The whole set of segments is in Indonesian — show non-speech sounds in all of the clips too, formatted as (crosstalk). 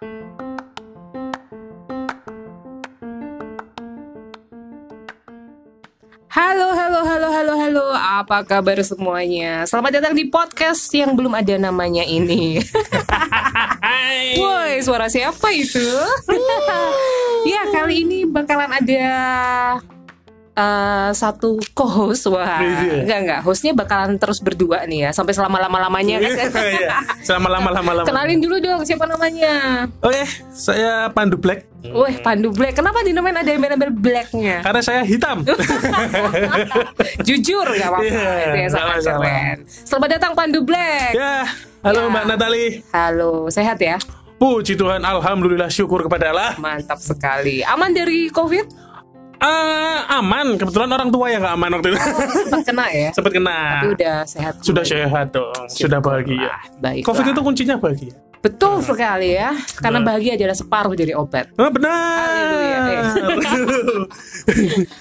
Halo, halo, halo, halo, halo. Apa kabar semuanya? Selamat datang di podcast yang belum ada namanya ini. Woi, suara siapa itu? (laughs) ya, kali ini bakalan ada uh, satu co-host. Wah, Iya. enggak enggak. Hostnya bakalan terus berdua nih ya, sampai selama lama lamanya kan. (laughs) Iya, Selama lama lama lama. Kenalin dulu dong siapa namanya. Oke, saya Pandu Black Wih, Pandu Black. Kenapa dinamain ada embel-embel blacknya? karena saya hitam. (laughs) Jujur nggak apa-apa. Iya, itu sangat nggak masalah. keren. Selamat datang Pandu Black. ya, halo Ya. Mbak Natali. Halo, sehat ya? Puji Tuhan, alhamdulillah syukur kepada Allah. Mantap sekali. Aman dari COVID? Eh, aman, kebetulan orang tua yang nggak aman waktu itu. Sempat kena ya? (laughs) Sempat kena. Tapi udah sehat. Sudah semuanya. sehat dong, sudah bahagia. Baik. Covid itu kuncinya bahagia. betul sekali ya. Karena bahagia adalah separuh dari obat. Oh, benar. Eh.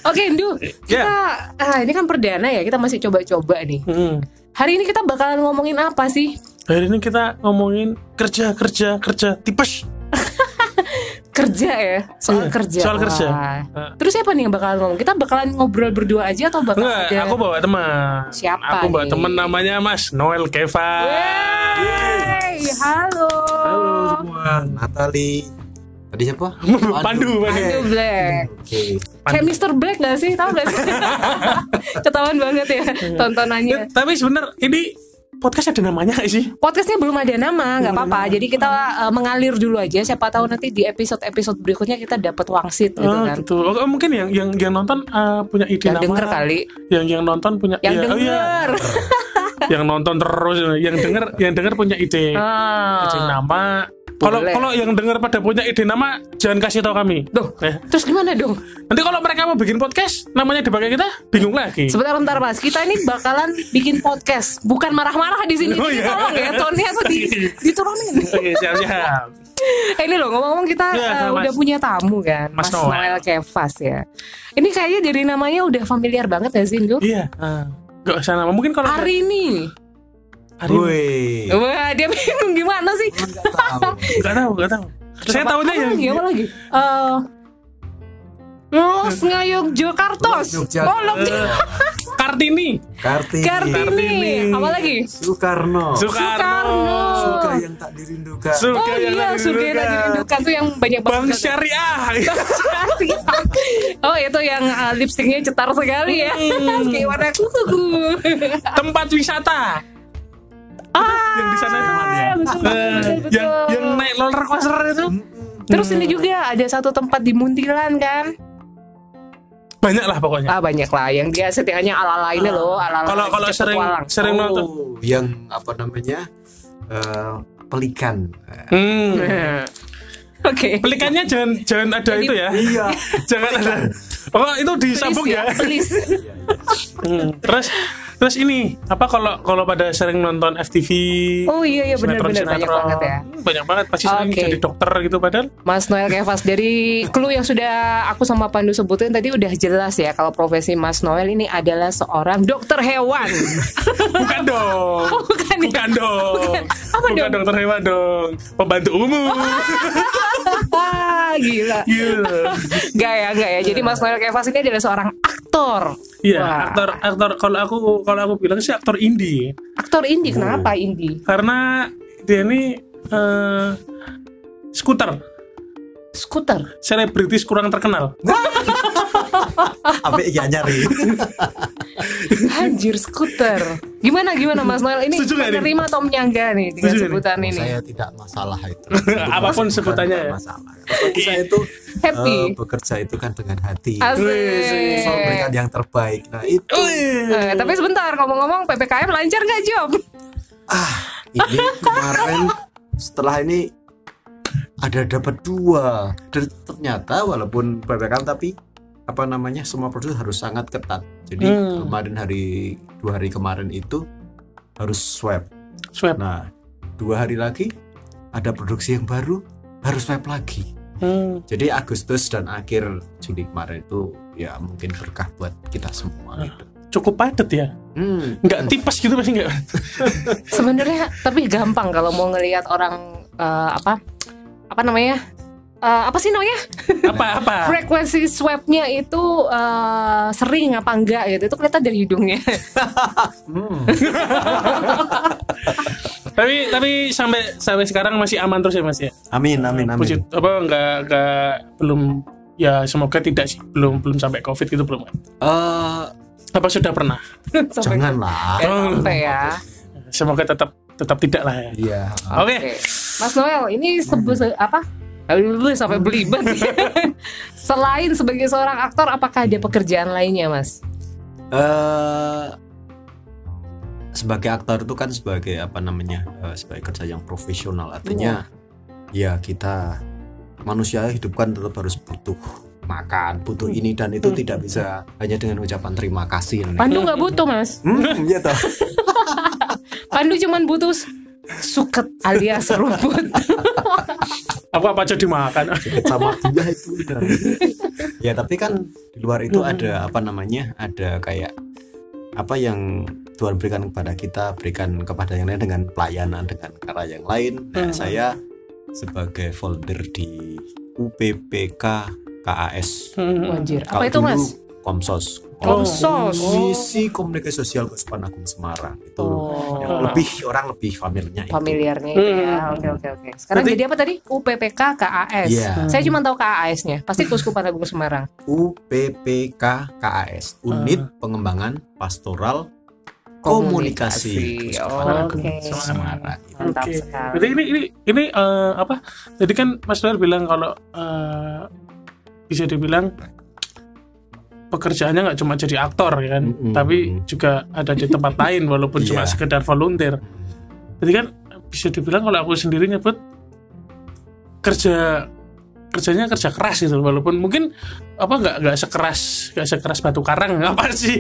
(laughs) Oke, Ndu. Kita ah, ini kan perdana ya. Kita masih coba-coba nih. Hmm. Hari ini kita bakalan ngomongin apa sih? Hari ini kita ngomongin kerja kerja kerja tipes. Kerja ya, soal Iya, kerja. soal kerja. Wah. Nah. Terus siapa nih yang bakalan ngomong? Kita bakalan ngobrol berdua aja atau bakal Enggak, ada? aku bawa teman. Siapa Aku bawa nih? teman namanya Mas Noel Keva. Wey, halo. Halo semua. Natali tadi siapa? (laughs) Pandu, Pandu. Pandu Black. Oke. Kayak Mr. Black gak sih? Tahu gak sih? (laughs) Ketahuan banget ya tontonannya. Eh, Tapi sebenarnya ini podcast ada namanya nggak sih? Podcastnya belum ada nama, nggak apa-apa. Jadi kita uh, mengalir dulu aja. Siapa tahu nanti di episode-episode berikutnya kita dapat wangsit gitu oh, kan. gitu. Oh, mungkin yang yang yang nonton uh, punya ide Yang nama. denger kali. Yang yang nonton punya Yang iya, oh iya. denger. (laughs) yang nonton terus yang denger yang denger punya ide. Ah. Ide nama. Kalau kalau yang denger pada punya ide nama jangan kasih tahu kami. Duh, Eh, terus gimana dong? nanti kalau mereka mau bikin podcast namanya dipakai kita bingung lagi. Sebentar bentar Mas, kita ini bakalan bikin podcast, bukan marah-marah di sini. Oh, Jadi iya. tolong ya, tone-nya tuh di, diturunin. Oke, siap-siap. Eh, ini loh ngomong-ngomong kita Iya, uh, Mas. udah punya tamu kan, Mas, Mas Noel. Noel Kevas ya. Ini kayaknya dari namanya udah familiar banget ya sih, Duh? Iya. Uh, gak usah nama. Mungkin kalau Hari ini. Hari. Woi. Wah, dia bingung gimana sih? Enggak tahu. Gak tahu, tahu. Saya tahunya apa yang lagi, apa lagi? Eh, Los Jakartos. Los Yogyakarta. Oh, Los Kartini. Kartini. Kartini. Apa lagi? Soekarno. Soekarno. Surga yang tak dirindukan. Surga Oh yang iya, surga yang tak dirindukan tuh yang banyak Bang banget. (laughs) Syariah. oh itu yang uh, lipstiknya cetar sekali ya Hmm. (laughs) kayak warna kuku Tempat wisata. Ah Yang di sana itu betul, betul, betul. yang yang naik roller coaster itu terus ini juga ada satu tempat di Muntilan kan banyak lah pokoknya. ah banyak lah yang dia settingannya ala ala ini loh ala ala Kalau kalau sering sering nonton. Oh, yang apa namanya? Eh, pelikan. Hmm. (laughs) oke Pelikannya jangan jangan ada Jadi- itu ya. Iya. (laughs) Jangan ada. Oh itu disambung Please ya. please (laughs) Hmm. Terus terus ini apa kalau kalau pada sering nonton FTV oh iya iya benar benar banyak banget ya banyak banget pasti sering Oke. jadi dokter gitu padahal Mas Noel Kevas dari clue yang sudah aku sama Pandu sebutin tadi udah jelas ya kalau profesi Mas Noel ini adalah seorang dokter hewan. (laughs) bukan dong Oh, bukan ya? bukan dong Bukan. (laughs) Apa bukan dong? dokter hewan dong pembantu umum (laughs) gila. Gila. Gak ya, gak ya. Jadi Mas Noel Kevas ini adalah seorang aktor. Iya, Wah. aktor aktor kalau aku kalau aku bilang sih aktor indie Aktor indie. Kenapa indie? karena dia ini eh skuter Skuter. selebritis kurang terkenal. Apa iya nyari? Anjir, skuter. Gimana gimana Mas Noel ini Setuju menerima atau menyangga nih dengan Setuju sebutan ini? Saya tidak masalah itu. (laughs) Apa pun Bukan sebutannya ya. Masalah. Bagi saya itu Happy. eh, bekerja itu kan dengan hati. Asik. Soal memberikan yang terbaik. Nah itu Eh, tapi sebentar ngomong-ngomong PPKM lancar nggak Job? ini kemarin setelah ini ada dapat dua dan ternyata walaupun ppkm tapi apa namanya semua produk harus sangat ketat jadi Hmm. kemarin hari dua hari kemarin itu harus swab Swab. nah dua hari lagi ada produksi yang baru harus swab lagi Hmm. jadi Agustus dan akhir Juli kemarin itu ya mungkin berkah buat kita semua gitu Cukup padat ya. hmm. Nggak tipes gitu pasti nggak. (laughs) Sebenarnya tapi gampang kalau mau ngelihat orang eh, apa apa apa namanya? Eh, apa sih namanya? apa apa (laughs) Frekuensi swabnya itu eh, sering apa enggak gitu. Itu kelihatan dari hidungnya. (laughs) Hmm. tapi tapi sampai sampai sekarang masih aman terus ya mas ya Amin, amin, amin. Puji, apa enggak enggak belum ya semoga tidak sih belum belum sampai covid gitu belum Eh, apa sudah pernah janganlah. sampai ya. semoga tetap tetap tidak lah ya Iya. oke Oke. Mas Noel, ini sebut apa? Aduh, sampai belibet. (laughs) Selain sebagai seorang aktor, apakah ada pekerjaan lainnya, Mas? eh sebagai aktor itu kan sebagai apa namanya eh, sebagai kerja yang profesional artinya ya kita manusia hidup kan tetap harus butuh makan butuh ini dan itu tidak bisa hanya dengan ucapan terima kasih Pandu nggak butuh, Mas. hmm, iya toh. (laughs) Pandu cuman butuh suket alias rumput. aku (laughs) apa aja dimakan sama dia itu udah. ya tapi kan di luar itu ada apa namanya ada kayak apa yang Tuhan berikan kepada kita berikan kepada yang lain dengan pelayanan dengan cara yang lain nah Hmm. saya sebagai folder di UPPK KAS Hmm. Anjir, Kalau apa itu, dulu Mas? Komsos Komsos. Komisi Komunikasi Sosial Kesupan Agung Semarang itu Oh. yang lebih orang lebih familiarnya itu Familiarnya itu ya. Hmm. Oke, oke, oke. Sekarang Berarti- jadi apa tadi? UPPK KAS. Iya. Saya cuma tahu KAS-nya. Pasti Kuskupan Agung Semarang. UPPK KAS Unit Pengembangan Pastoral Komunikasi Komunikasi. Agung Oke. Semarang Mantap Oke. sekali. Berarti ini ini ini eh, apa? Jadi kan Mas Noel bilang kalau eh, bisa dibilang pekerjaannya nggak cuma jadi aktor ya kan, Mm-mm. tapi juga ada di tempat (laughs) lain walaupun cuma Iya. sekedar volunteer. Jadi kan bisa dibilang kalau aku sendiri nyebut kerja kerjanya kerja keras gitu walaupun mungkin apa nggak nggak sekeras nggak sekeras batu karang (laughs) apa sih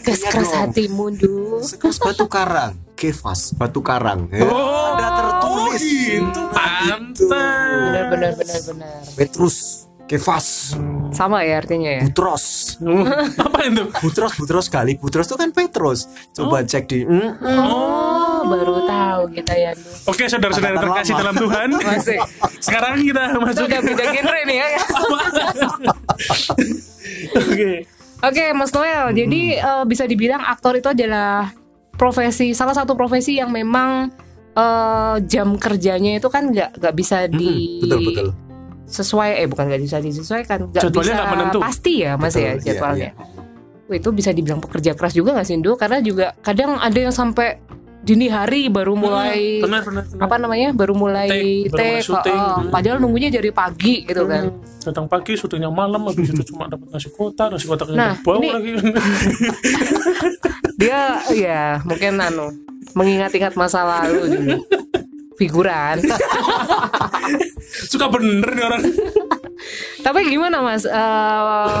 Keras keras dong. hatimu, Du. Sekelas batu karang Kefas batu karang ya. Oh, Ada tertulis gitu pantas Benar, benar, benar, benar. Petrus Kefas Sama ya artinya ya. Butros. (laughs) Apa itu? Butros Butros kali Butros itu kan Petrus. Coba cek di mm, Oh, baru tahu kita ya. Oke saudara-saudara terkasih dalam Tuhan. (laughs) Masih. Sekarang kita masuk udah beda genre nih ya. (laughs) Oke. Oke, Mas Noel. Jadi eh, bisa dibilang aktor itu adalah profesi salah satu profesi yang memang eh, jam kerjanya itu kan nggak nggak bisa di Betul betul sesuai eh bukan nggak bisa disesuaikan nggak Jadwalnya bisa nggak menentu. pasti ya mas Betul, ya iya, jadwalnya iya. Wah, itu bisa dibilang pekerja keras juga nggak sih Indu karena juga kadang ada yang sampai dini hari baru mulai benar benar, benar. apa namanya baru mulai Take, take, syuting. oh, oh. padahal nunggunya dari pagi gitu kan Hmm, datang pagi syutingnya malam habis itu cuma dapat nasi kotak nasi kotaknya Nah, bau ini- lagi (laughs) (laughs) dia ya mungkin anu mengingat-ingat masa lalu dulu figuran. (laughs) Suka bener nih orang. Tapi gimana mas? Eh,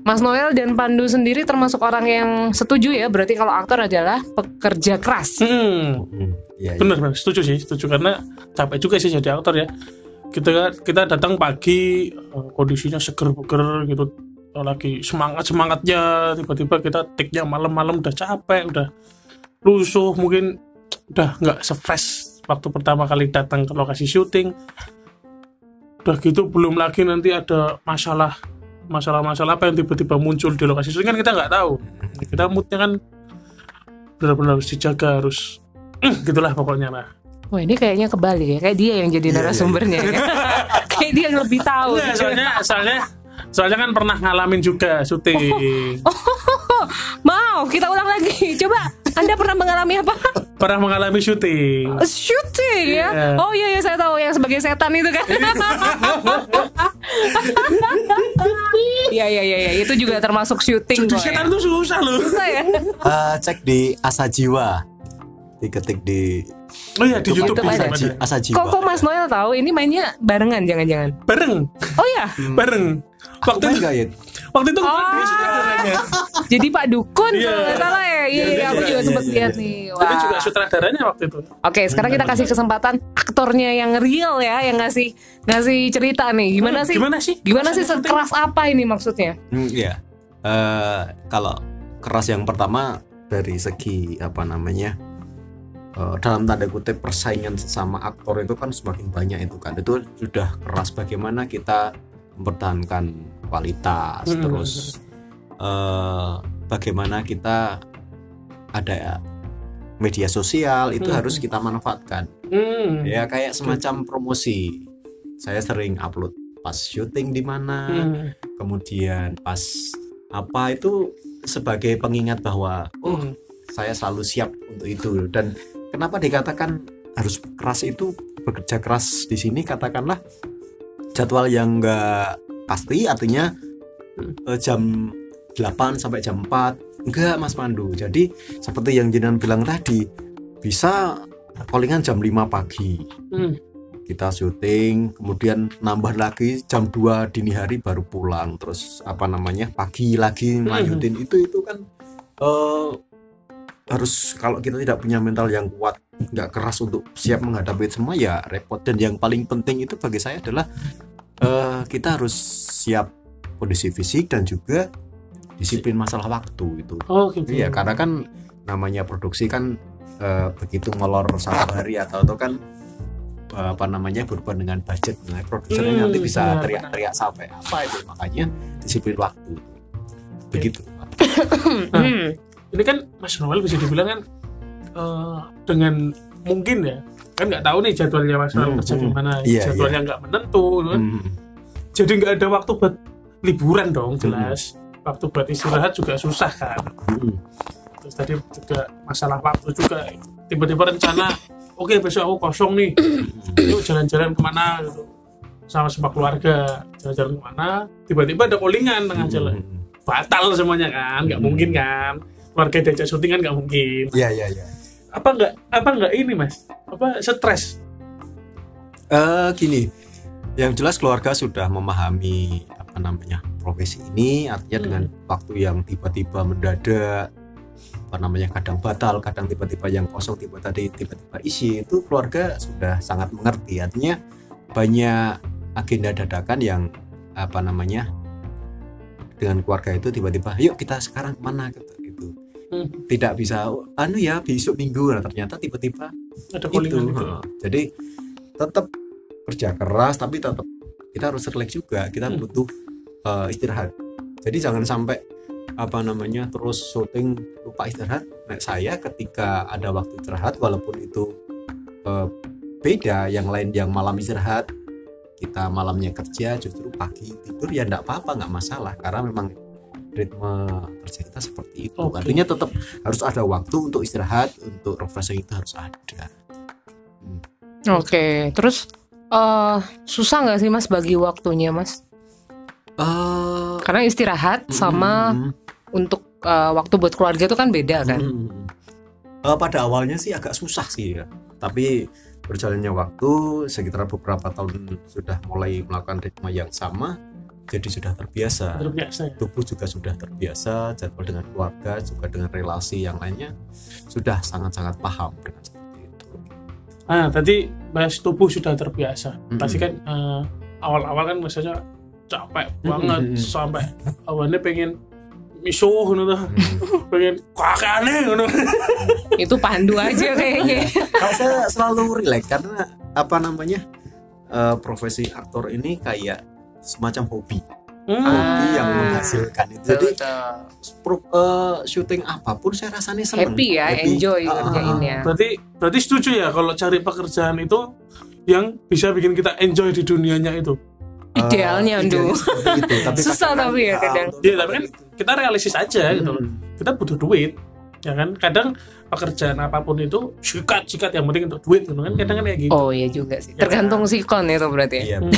Mas Noel dan Pandu sendiri termasuk orang yang setuju ya? Berarti kalau aktor adalah pekerja keras. Hmm, Hmm, iya, iya. bener bener setuju sih setuju. Karena capek juga sih jadi aktor ya. Kita kita datang pagi eh, kondisinya seger buger gitu. Lagi semangat semangatnya tiba-tiba kita take-nya malam-malam udah capek udah lusuh mungkin udah nggak se-fresh waktu pertama kali datang ke lokasi syuting. Udah gitu belum lagi nanti ada masalah masalah-masalah apa yang tiba-tiba muncul di lokasi syuting kan kita nggak tahu. Kita moodnya kan benar-benar harus dijaga harus (clears throat) gitulah pokoknya lah. Wah ini kayaknya kebalik ya. Kayak dia yang jadi Iya, iya, narasumbernya ya. (laughs) Kayak dia yang lebih tahu. Enggak, soalnya soalnya soalnya kan pernah ngalamin juga syuting. (laughs) Mau kita ulang lagi. Coba Anda pernah mengalami apa? (laughs) pernah mengalami syuting Shooting ya Iya. Oh iya iya saya tahu Yang sebagai setan itu kan (laughs) Iya iya iya iya. Itu juga termasuk syuting jadi kok setan ya. tuh susah loh Susah ya Eh, cek di Asa Jiwa diketik di oh iya di YouTube YouTube bisa ada. Asa, Ji- ada. Asa Jiwa Kok, kok Mas Noel tahu ini mainnya barengan jangan-jangan bareng Oh ya bareng Aku waktu main itu nggak ya waktu itu Oh. (laughs) Jadi Pak Dukun Iya. kalau nggak salah ya Iya Iya, iya, aku iya, juga iya, sempat iya, lihat iya. nih dia juga Wah sutradaranya waktu itu Oke, sekarang kita kasih kesempatan aktornya yang real ya, yang ngasih ngasih cerita nih. Gimana Hmm, sih? gimana sih Gimana sih sekeras apa ini maksudnya? Hmm, iya. Eh, kalau keras yang pertama dari segi apa namanya eh, dalam tanda kutip persaingan sesama aktor itu kan semakin banyak itu kan itu sudah keras bagaimana kita mempertahankan kualitas Hmm. terus eh, bagaimana kita ada media sosial itu Hmm. harus kita manfaatkan Hmm. ya kayak semacam promosi saya sering upload pas syuting di mana Hmm. kemudian pas apa itu sebagai pengingat bahwa oh Hmm. saya selalu siap untuk itu dan kenapa dikatakan harus keras itu bekerja keras di sini? Katakanlah jadwal yang enggak pasti artinya eh, jam 8 sampai jam 4 enggak Mas Pandu. Jadi seperti yang jenengan bilang tadi bisa callingan jam 5 pagi. Hmm. kita syuting kemudian nambah lagi jam 2 dini hari baru pulang. Terus apa namanya pagi lagi lanjutin itu itu kan eh, harus kalau kita tidak punya mental yang kuat nggak keras untuk siap menghadapi semua ya repot dan yang paling penting itu bagi saya adalah eh, kita harus siap kondisi fisik dan juga disiplin masalah waktu itu Oh gitu. Iya, karena kan namanya produksi kan eh, begitu molor satu hari atau itu kan apa namanya berhubungan dengan budget, nah produsernya Hmm, nanti bisa teriak-teriak sampai apa itu makanya disiplin waktu. Begitu. (coughs) Nah. Hmm. Ini kan Mas Noel bisa dibilang kan eh, dengan mungkin ya kan nggak tahu nih jadwalnya Mas Noel Hmm, kerja hmm. gimana Iya, jadwalnya nggak menentu gitu kan. Hmm, jadi nggak ada waktu buat liburan dong jelas. Waktu buat istirahat juga susah kan. Hmm, terus tadi juga masalah waktu juga tiba-tiba rencana oke besok aku kosong nih. Yuk jalan-jalan ke mana? Gitu. Sama sama keluarga jalan-jalan ke mana? Tiba-tiba ada callingan tengah jalan. Hmm. batal semuanya kan. Nggak Hmm. mungkin kan keluarga diajak syuting kan nggak mungkin Iya, iya, iya. apa nggak apa nggak ini mas apa stres Eh gini, yang jelas keluarga sudah memahami apa namanya profesi ini, artinya Hmm. dengan waktu yang tiba-tiba mendadak, apa namanya kadang batal, kadang tiba-tiba yang kosong, tiba tadi tiba-tiba isi, itu keluarga sudah sangat mengerti. Artinya banyak agenda dadakan yang apa namanya dengan keluarga itu tiba-tiba, yuk kita sekarang ke mana gitu. Hmm. Tidak bisa, anu ya besok minggu, nah, ternyata tiba-tiba ada itu heeh. jadi tetap kerja keras tapi tetap kita harus relax juga kita Hmm. butuh eh, istirahat jadi jangan sampai apa namanya terus syuting lupa istirahat nah, saya ketika ada waktu istirahat walaupun itu eh, beda yang lain yang malam istirahat kita malamnya kerja justru pagi tidur ya enggak apa-apa nggak masalah karena memang ritme kerja kita seperti itu Oke. artinya tetap harus ada waktu untuk istirahat untuk refreshing itu harus ada Oke, terus eh susah nggak sih mas bagi waktunya mas? Eh, Karena istirahat sama mm, untuk eh, waktu buat keluarga itu kan beda kan? mm. Eh, pada awalnya sih agak susah sih ya tapi berjalannya waktu sekitar beberapa tahun sudah mulai melakukan ritme yang sama jadi sudah terbiasa terbiasa ya tubuh juga sudah terbiasa jadwal dengan keluarga juga dengan relasi yang lainnya sudah sangat-sangat paham dengan seperti itu Nah, tadi bahas tubuh sudah terbiasa. Mm-mm. Pasti kan eh, awal-awal kan misalnya capek banget Mm-mm. sampai awalnya pengen misuh tuh. Hmm. (laughs) pengen kakaknya ngono. (laughs) Itu pandu aja kayaknya. kalau saya selalu relax karena apa namanya eh, profesi aktor ini kayak semacam hobi Hmm. hobi Ah. yang menghasilkan itu jadi pro- eh, syuting apa pun saya rasanya senang Happy ya, enjoy Ah, ah, ah. kerjainnya. Berarti berarti setuju ya kalau cari pekerjaan itu yang bisa bikin kita enjoy di dunianya itu. Eh, Idealnya, idealnya itu tapi (laughs) Susah tapi ya, ah, kadang. untuk Iya, tapi kan kita realistis aja gitu loh. Hmm. Kita butuh duit. Ya kan? Kadang pekerjaan apa pun itu sikat sikat yang penting untuk duit gitu kan. Kadang kan kayak gitu. Oh iya juga sih. Ya Tergantung sikon itu berarti. Iya, Hmm.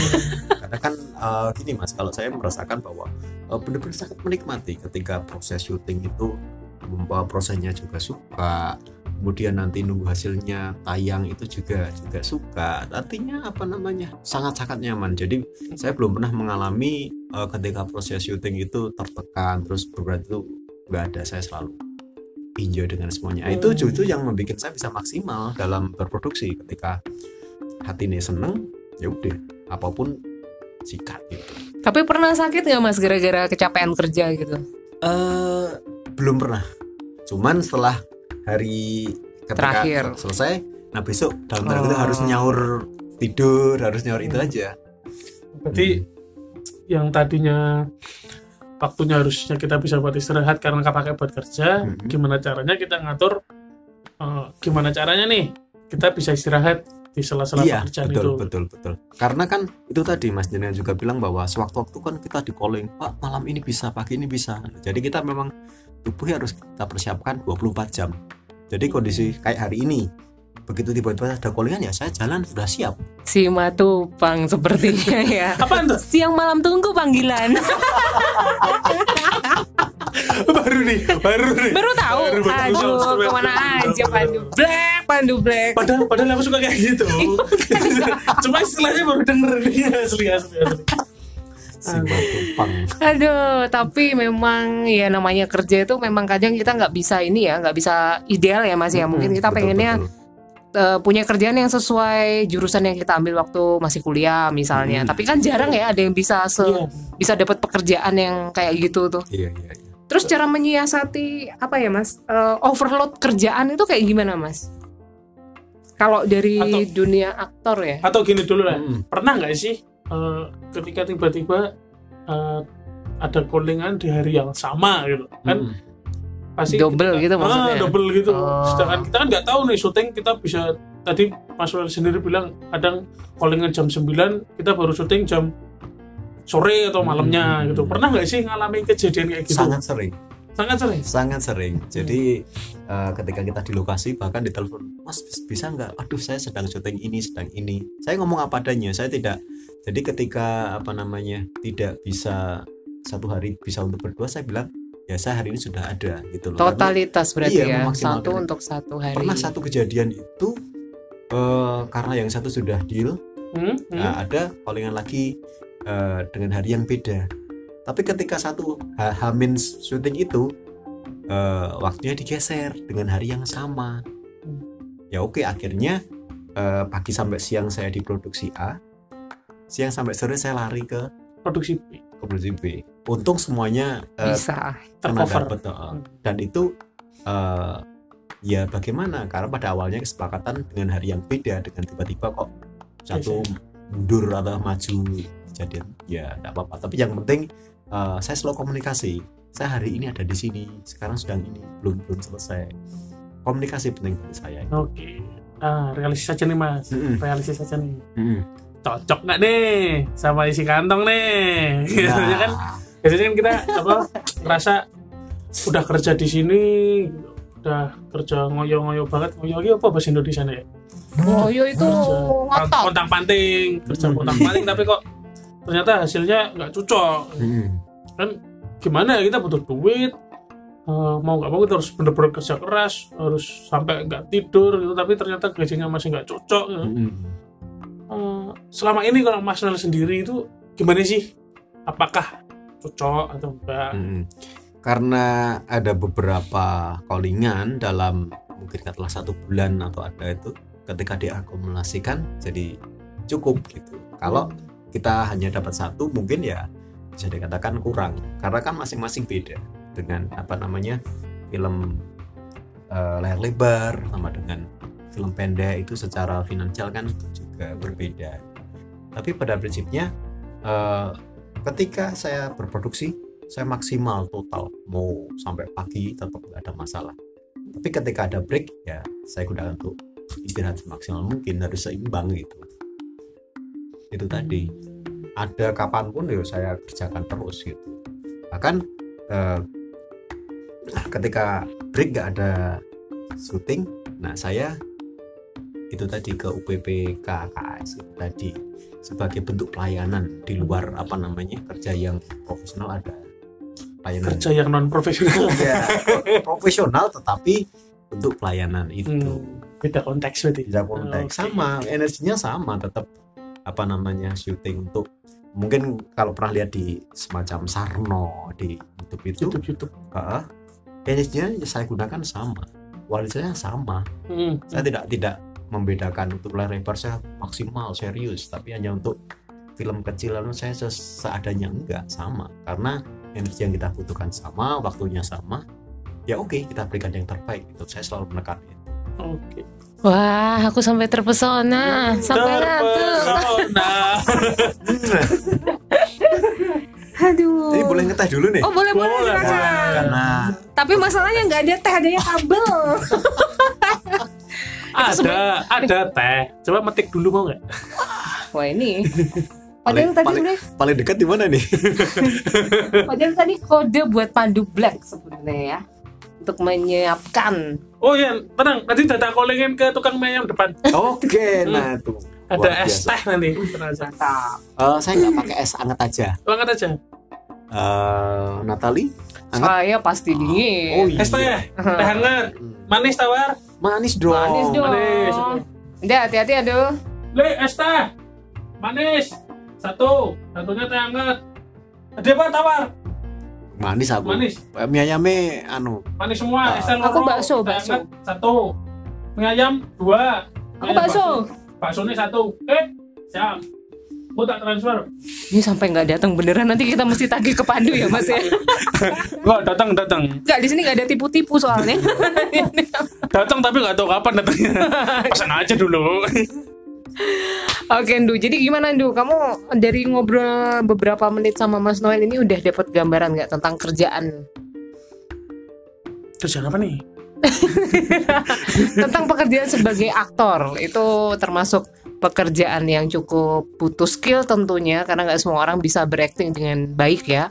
karena kan eh, gini mas, kalau saya merasakan bahwa eh, benar-benar sangat menikmati ketika proses syuting itu membawa prosesnya juga suka, kemudian nanti nunggu hasilnya tayang itu juga juga suka. Artinya apa namanya sangat-sangat nyaman. Jadi saya belum pernah mengalami eh, ketika proses syuting itu tertekan terus berat itu nggak ada. Saya selalu enjoy dengan semuanya. Itu Hmm. justru yang membuat saya bisa maksimal dalam berproduksi ketika hati ini seneng ya udah apa pun sikat gitu Tapi pernah sakit nggak mas gara-gara kecapean kerja gitu? eh belum pernah cuman setelah hari ketika Terakhir. sel- selesai nah besok dalam tanda kutip harus nyaur tidur harus nyaur itu aja Berarti yang tadinya waktunya harusnya kita bisa buat istirahat karena nggak pakai buat kerja, Mhm. gimana caranya kita ngatur eh, gimana caranya nih kita bisa istirahat di sela-sela iya pekerjaan betul itu. betul betul karena kan itu tadi Mas Daniel juga bilang bahwa sewaktu-waktu kan kita di calling Pak malam ini bisa pagi ini bisa jadi kita memang tubuhnya harus kita persiapkan 24 jam jadi kondisi kayak hari ini begitu tiba-tiba ada callingan ya saya jalan sudah siap Si Matupang sepertinya (laughs) ya. Apaan tuh? Siang malam tunggu panggilan. (laughs) baru nih, baru nih. Baru tahu. Baru, baru. Aduh, Baru, ke mana baru, aja baru, Pandu. Black, Pandu Black. Padahal, padahal aku suka kayak gitu. (laughs) Cuma istilahnya baru denger nih asli asli asli. si Matupang Aduh, tapi memang ya namanya kerja itu memang kadang kita nggak bisa ini ya, nggak bisa ideal ya Mas ya. Mungkin kita Betul, pengennya betul. Eh, punya kerjaan yang sesuai jurusan yang kita ambil waktu masih kuliah misalnya. Hmm. Tapi kan jarang ya ada yang bisa se- Iya. bisa dapat pekerjaan yang kayak gitu tuh. iya iya iya. Terus cara menyiasati apa ya Mas? Eh, overload kerjaan itu kayak gimana Mas? Kalau dari Atau- dunia aktor ya. Atau gini dulu lah. Mm. Pernah nggak sih eh, ketika tiba-tiba eh, ada callingan di hari yang sama gitu kan Mm. Pasti Double kita- gitu ah, maksudnya? double gitu. Oh. sedangkan kita kan nggak tahu nih syuting kita bisa tadi Mas Wel sendiri bilang kadang callingan jam 9 kita baru syuting jam sore atau malamnya Hmm. gitu. Pernah nggak sih ngalamin kejadian kayak gitu? Sangat sering. Sangat sering? Sangat sering. Jadi eh, ketika kita di lokasi bahkan ditelepon mas bis- bisa nggak? Aduh saya sedang syuting ini sedang ini. Saya ngomong apa adanya saya tidak jadi ketika apa namanya tidak bisa satu hari bisa untuk berdua saya bilang ya saya hari ini sudah ada gitu loh Karena Totalitas berarti Iya, ya. Satu untuk satu hari. pernah satu kejadian itu eh, karena yang satu sudah deal Hmm, hmm. Nah, ada callingan lagi eh, dengan hari yang beda. Tapi ketika satu ha- Hamin syuting itu eh, waktunya digeser dengan hari yang sama. Ya oke, akhirnya eh, pagi sampai siang saya di produksi A, siang sampai sore saya lari ke produksi B, ke produksi B. Untung semuanya bisa. pernah tercover dapet, eh, dan itu eh, ya bagaimana? Karena pada awalnya kesepakatan dengan hari yang beda dengan tiba-tiba kok satu mundur atau maju kejadian ya tidak apa-apa. Tapi yang penting eh, saya selalu komunikasi. Saya hari ini ada di sini, sekarang sedang ini belum belum selesai. Komunikasi penting bagi saya. oke ah realistis saja nih mas Mm-mm. realistis saja nih Mm. Cocok nggak nih sama isi kantong nih biasanya (laughs) kan Nah, biasanya kan kita apa ngerasa udah kerja di sini udah kerja ngoyo-ngoyo banget ngoyo ngoyo apa bahasa Indonesia ya Oh, yo itu ngotot. kontang panting kerja Hmm. kontang panting tapi kok ternyata hasilnya nggak cocok mm. kan gimana ya kita butuh duit eh, mau nggak mau kita harus bener-bener kerja keras harus sampai nggak tidur gitu tapi ternyata gajinya masih nggak cocok gitu. Mm. Selama ini kalau Mas Nel sendiri itu gimana sih apakah cocok atau enggak Mm. Karena ada beberapa callingan dalam mungkin katakanlah satu bulan atau ada itu ketika diakumulasikan jadi cukup gitu. Kalau kita hanya dapat satu mungkin ya bisa dikatakan kurang karena kan masing-masing beda dengan apa namanya film eh, layar lebar sama dengan film pendek itu secara finansial kan juga berbeda. Tapi pada prinsipnya eh, ketika saya berproduksi saya maksimal total mau sampai pagi tetap nggak ada masalah. Tapi ketika ada break ya saya gunakan untuk istirahat semaksimal mungkin harus seimbang gitu. Itu tadi. Ada kapan pun ya saya kerjakan terus gitu. Bahkan eh, ketika break nggak ada syuting nah saya itu tadi ke UPP KKS itu tadi sebagai bentuk pelayanan di luar apa namanya kerja yang profesional ada pelayanan. Kerja yang non profesional (laughs) ya profesional tetapi untuk pelayanan itu. Hmm, beda konteks berarti. Tidak konteks. Oke. sama. Energinya sama tetap apa namanya syuting untuk mungkin kalau pernah lihat di semacam Sarno di YouTube itu. YouTube YouTube. Ah, energinya ya saya gunakan sama. Kualitasnya sama. Hmm, saya tidak tidak membedakan untuk layar lebar saya maksimal serius tapi hanya untuk film kecil lalu saya seadanya enggak sama karena energi yang kita butuhkan sama waktunya sama ya oke kita berikan yang terbaik itu saya selalu menekan itu Oke. Wah, aku sampai terpesona, sampai. Terpesona. (laughs) Aduh. Ini boleh ngeteh dulu nih. Oh boleh boleh, boleh. Karena Tapi masalahnya nggak ada teh, adanya kabel. (laughs) ada, ada teh. Coba metik dulu mau nggak? Wah ini. (laughs) paling, Padahal tadi paling, udah, paling dekat di mana nih? (laughs) padahal tadi kode buat pandu black sebenarnya ya, untuk menyiapkan. Oh iya, tenang. Nanti data kolengin ke tukang mie ayam depan. Oke, nah tuh. Ada Luar es biasa. teh nanti. Mantap. Eh, saya nggak pakai es anget aja. Banget aja. Eh, Natali? Anget? Saya pasti dingin. Oh iya. Es teh, teh hangat, manis tawar. Manis dong. Manis dong. manis. Udah hati-hati aduh. Le, es teh, manis. Satu, satunya teh hangat. Ada apa tawar? Manis aku. Manis. Eh, Mie ayamnya anu. Manis semua. Es teh Aku loro, bakso, bakso. hangat, Satu. Mie ayam dua. Aku ayam bakso. Bakso ini satu. Eh, siap. Aku tak transfer. Ini sampai nggak datang beneran nanti kita mesti tagih ke Pandu ya Mas ya. (laughs) Wah, datang, datang. Nggak di sini nggak ada tipu-tipu soalnya. (laughs) Datang tapi nggak tahu kapan datangnya. Pesan aja dulu. Oke Ndu, jadi gimana Ndu? Kamu dari ngobrol beberapa menit sama Mas Noel ini udah dapat gambaran nggak tentang kerjaan, Kerjaan apa nih? (laughs) tentang pekerjaan sebagai aktor? Itu termasuk pekerjaan yang cukup butuh skill tentunya karena nggak semua orang bisa berakting dengan baik ya.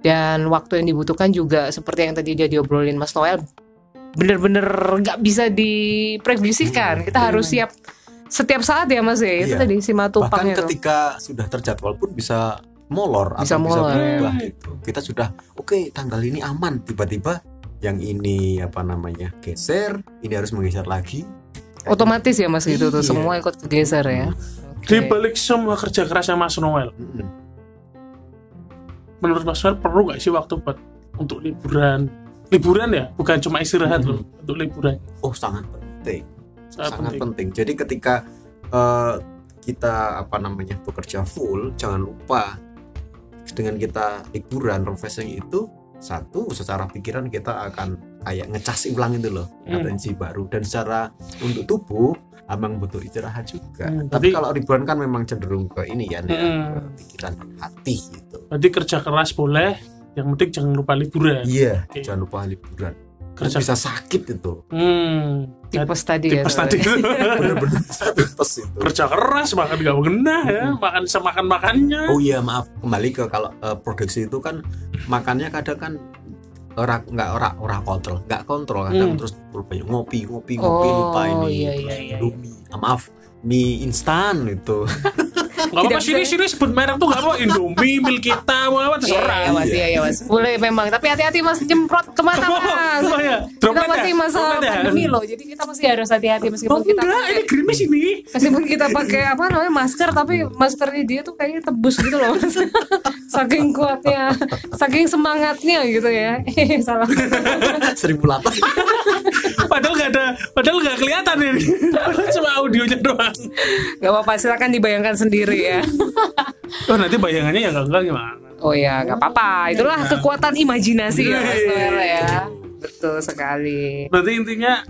Dan waktu yang dibutuhkan juga seperti yang tadi dia diobrolin Mas Noel, bener-bener nggak bisa diprediksikan. Kita harus siap setiap saat ya Mas ya. Itu Iya. tadi si Bahkan matupangnya tuh. ketika sudah terjadwal pun bisa molor Bisa atau bisa molor, berubah ya. gitu. Kita sudah oke tanggal ini aman, tiba-tiba yang ini apa namanya geser, ini harus menggeser lagi. Otomatis ya mas gitu tuh Iya. semua ikut kegeser ya Di Oke. balik semua kerja kerasnya Mas Noel, Mm-mm. menurut Mas Noel perlu nggak sih waktu buat untuk liburan? Liburan ya, bukan cuma istirahat loh, untuk liburan. Oh sangat penting, Sangat, sangat penting. penting. Jadi ketika eh, kita apa namanya bekerja full, jangan lupa dengan kita liburan refreshing itu satu secara pikiran kita akan kayak ngecas ulang itu loh Hmm. atensi baru dan secara untuk tubuh emang butuh istirahat juga. Hmm, Tapi tapi- kalau liburan kan memang cenderung ke ini ya, ya, Hmm. ke pikiran hati gitu. Berarti kerja keras boleh, yang penting jangan lupa liburan. Iya, Oke. jangan lupa liburan. Kerja Bisa sakit itu. Hmm, tipes tadi ya tipes tadi. (laughs) Bener-bener tipes itu. kerja keras makan nggak kena ya, makan semakan makannya. Oh iya maaf kembali ke kalau eh, produksi itu kan makannya kadang kan ora nggak ora ora kontrol nggak kontrol kadang Hmm. terus banyak ngopi ngopi ngopi Oh, lupa ini iya, terus iya, iya. Indomie Ah, maaf mie instan itu (laughs) Nggak apa-apa sini sini sebut merek tuh nggak apa Indomie, Milkita, mau apa Iya, terserah. iya, mas, iya, iya, mas. Boleh memang, tapi hati-hati mas jemprot ke mata mas. Oh, iya. Kita Droplet masih masa ya? pandemi loh, jadi kita masih harus hati-hati Oh, meskipun kita enggak, pakai, ini gerimis ini. meskipun kita pakai apa namanya masker, tapi maskernya dia tuh kayaknya tebus gitu loh, mas. (laughs) saking kuatnya, saking semangatnya gitu ya. (laughs) Salah. seribu delapan (laughs) Padahal nggak ada, padahal nggak kelihatan ini. Cuma audionya doang. Gak apa-apa, silakan dibayangkan sendiri ya. Oh nanti bayangannya yang enggak gimana? Oh ya, nggak apa-apa. Itulah kekuatan imajinasi ya, Mas Noel ya. Betul sekali. Berarti intinya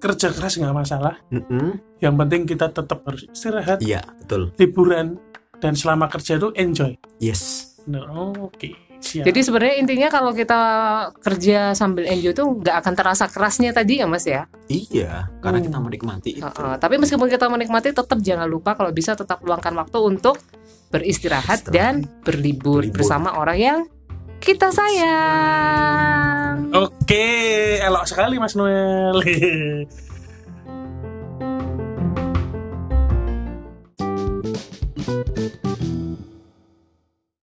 kerja keras nggak masalah. Mm-mm. Yang penting kita tetap harus istirahat, iya betul liburan, dan selama kerja itu enjoy. yes Bener. Oh, Oke, siap. Jadi sebenarnya intinya kalau kita kerja sambil enjoy tuh nggak akan terasa kerasnya tadi ya Mas ya. iya karena Hmm. kita menikmati itu Heeh, tapi meskipun kita menikmati, tetap jangan lupa kalau bisa tetap luangkan waktu untuk beristirahat Istirahat. dan berlibur, Berlibur. bersama orang yang kita sayang. Oke, elok sekali Mas Noel. (laughs)